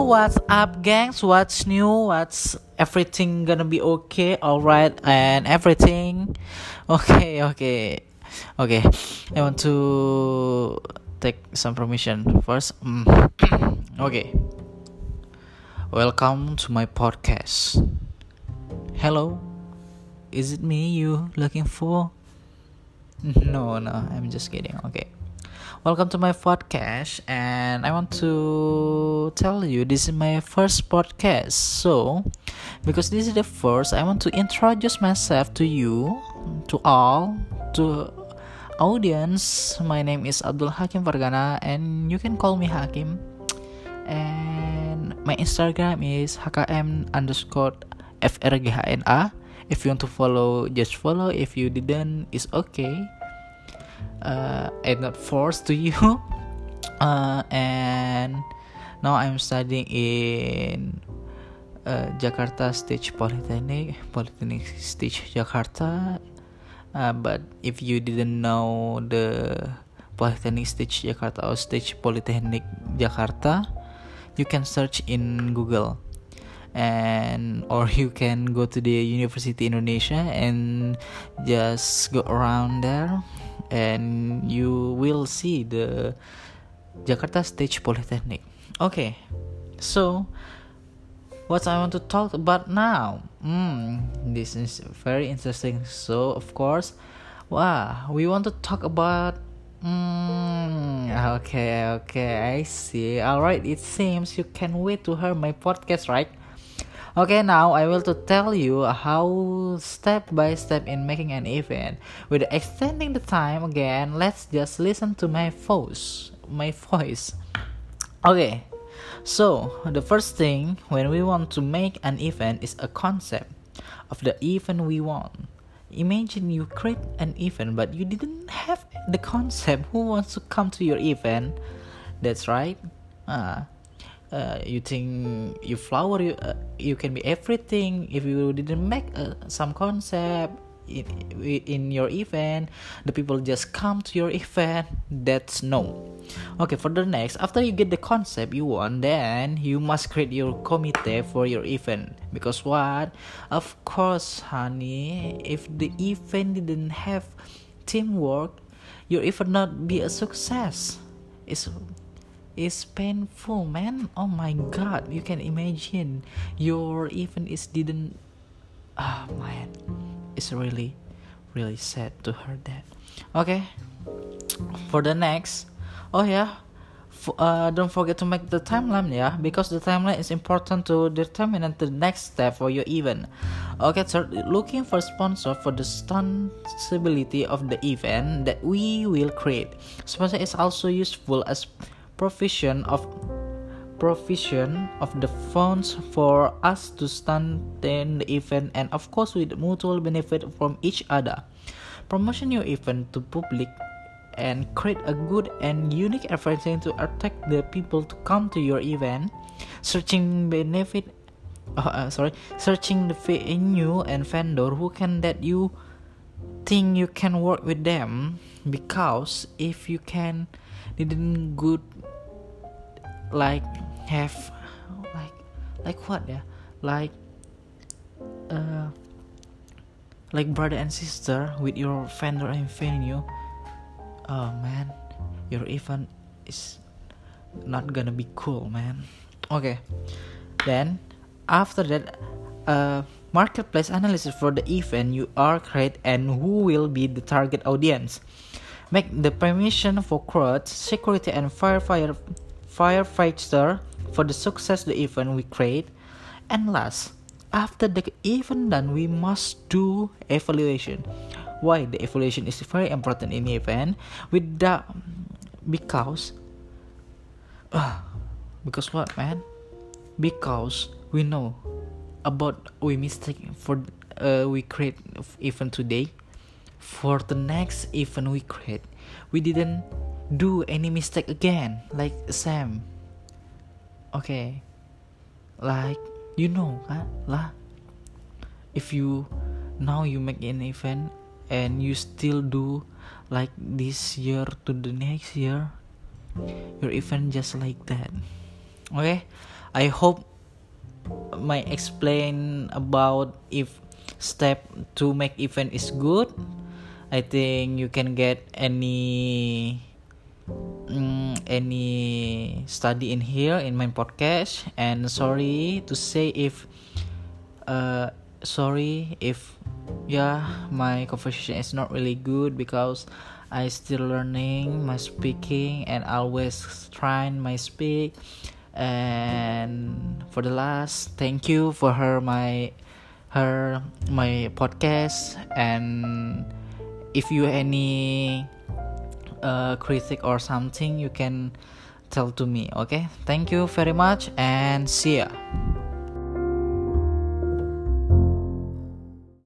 What's up, gangs? What's new? What's everything gonna be okay? Alright, and everything. Okay, okay, okay. I want to take some permission first. Mm. okay. Welcome to my podcast. Hello, is it me you looking for? No, no, I'm just kidding. Okay. Welcome to my podcast, and I want to tell you this is my first podcast. So, because this is the first, I want to introduce myself to you, to all, to audience. My name is Abdul Hakim Vargana, and you can call me Hakim. And my Instagram is hkm underscore frghna. If you want to follow, just follow. If you didn't, it's okay uh, I'm not forced to you. Uh, and now I'm studying in uh, Jakarta Stage Polytechnic Polytechnic Stage Jakarta. Uh, but if you didn't know the Polytechnic Stage Jakarta or Stage Polytechnic Jakarta you can search in Google and or you can go to the University Indonesia and just go around there and you will see the Jakarta state Polytechnic. Okay, so what I want to talk about now? Hmm, this is very interesting. So of course, wow, we want to talk about. Hmm. Okay. Okay. I see. All right. It seems you can wait to hear my podcast, right? Okay, now I will to tell you how step by step in making an event. With extending the time again, let's just listen to my voice. My voice. Okay. So, the first thing when we want to make an event is a concept of the event we want. Imagine you create an event but you didn't have the concept. Who wants to come to your event? That's right. Uh, uh, you think you flower you uh, you can be everything. If you didn't make uh, some concept in, in your event the people just come to your event that's no. Okay for the next after you get the concept you want then you must create your committee for your event. Because what? Of course honey if the event didn't have teamwork your event not be a success. It's is painful man. Oh my god you can imagine. Your event is didn't oh, man. It's really really sad to hear that. Okay. For the next. Oh yeah. Uh, don't forget to make the timeline yeah. Because the timeline is important to determine the next step for your event okay so looking for sponsor for the stability of the event that we will create. Sponsor is also useful as provision of provision of the funds for us to stand in the event and of course with mutual benefit from each other. Promotion your event to public and create a good and unique advertising to attract the people to come to your event. Searching benefit uh, uh, sorry searching the venue and vendor who can that you think you can work with them. Because if you can didn't good like have like like what yeah? Like uh like brother and sister with your vendor and venue oh man your event is not gonna be cool man. Okay. Then after that uh marketplace analysis for the event you are create and who will be the target audience. Make the permission for crowd security and firefighter firefighter for the success the event we create. And last after the event done we must do evaluation. Why the evaluation is very important in the event? With the because uh, because what man? Because we know about we mistake for uh, we create event today. For the next event we create we didn't do any mistake again like Sam. Okay. Like you know kan lah. If you now you make an event and you still do like this year to the next year your event just like that. Okay? I hope my explain about if step to make event is good. I think you can get any um, any study in here in my podcast. And sorry to say if uh sorry if yeah my conversation is not really good because i still learning my speaking and always trying my speak. And for the last thank you for her my her my podcast. And if you any uh, critic or something you can tell to me okay? Thank you very much and see ya